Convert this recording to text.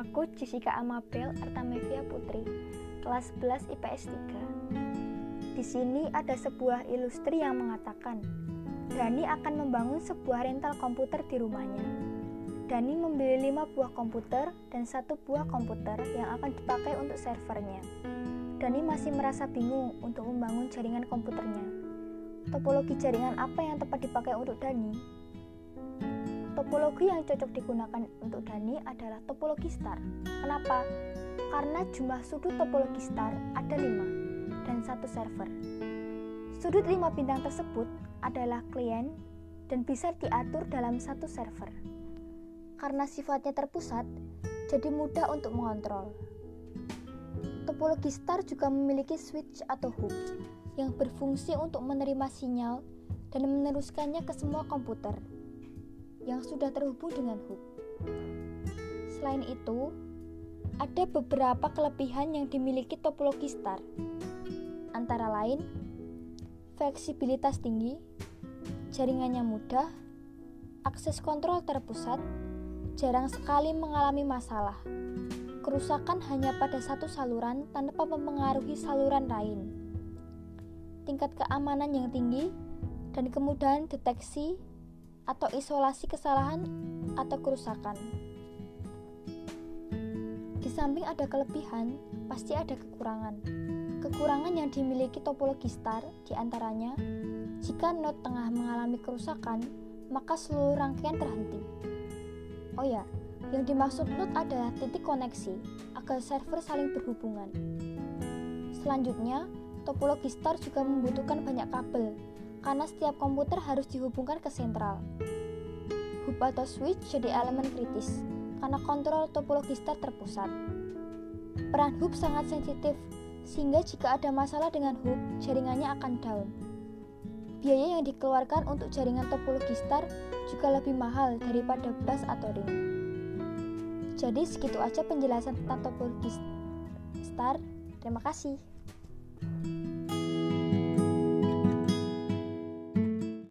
Namaku Jessica Amabel Artamevia Putri, kelas 11 IPS 3. Di sini ada sebuah ilustri yang mengatakan, Dani akan membangun sebuah rental komputer di rumahnya. Dani membeli 5 buah komputer dan satu buah komputer yang akan dipakai untuk servernya. Dani masih merasa bingung untuk membangun jaringan komputernya. Topologi jaringan apa yang tepat dipakai untuk Dani? Topologi yang cocok digunakan untuk Dani adalah topologi star. Kenapa? Karena jumlah sudut topologi star ada 5 dan satu server. Sudut 5 bintang tersebut adalah klien dan bisa diatur dalam satu server. Karena sifatnya terpusat, jadi mudah untuk mengontrol. Topologi star juga memiliki switch atau hub yang berfungsi untuk menerima sinyal dan meneruskannya ke semua komputer yang sudah terhubung dengan hub. Selain itu, ada beberapa kelebihan yang dimiliki topologi star. Antara lain, fleksibilitas tinggi, jaringannya mudah, akses kontrol terpusat, jarang sekali mengalami masalah. Kerusakan hanya pada satu saluran tanpa mempengaruhi saluran lain. Tingkat keamanan yang tinggi dan kemudahan deteksi atau isolasi kesalahan atau kerusakan. Di samping ada kelebihan, pasti ada kekurangan. Kekurangan yang dimiliki topologi star di antaranya, jika node tengah mengalami kerusakan, maka seluruh rangkaian terhenti. Oh ya, yang dimaksud node adalah titik koneksi agar server saling berhubungan. Selanjutnya, topologi star juga membutuhkan banyak kabel karena setiap komputer harus dihubungkan ke sentral. Hub atau switch jadi elemen kritis karena kontrol topologi star terpusat. Peran hub sangat sensitif, sehingga jika ada masalah dengan hub, jaringannya akan down. Biaya yang dikeluarkan untuk jaringan topologi star juga lebih mahal daripada bus atau ring. Jadi segitu aja penjelasan tentang topologi star. Terima kasih.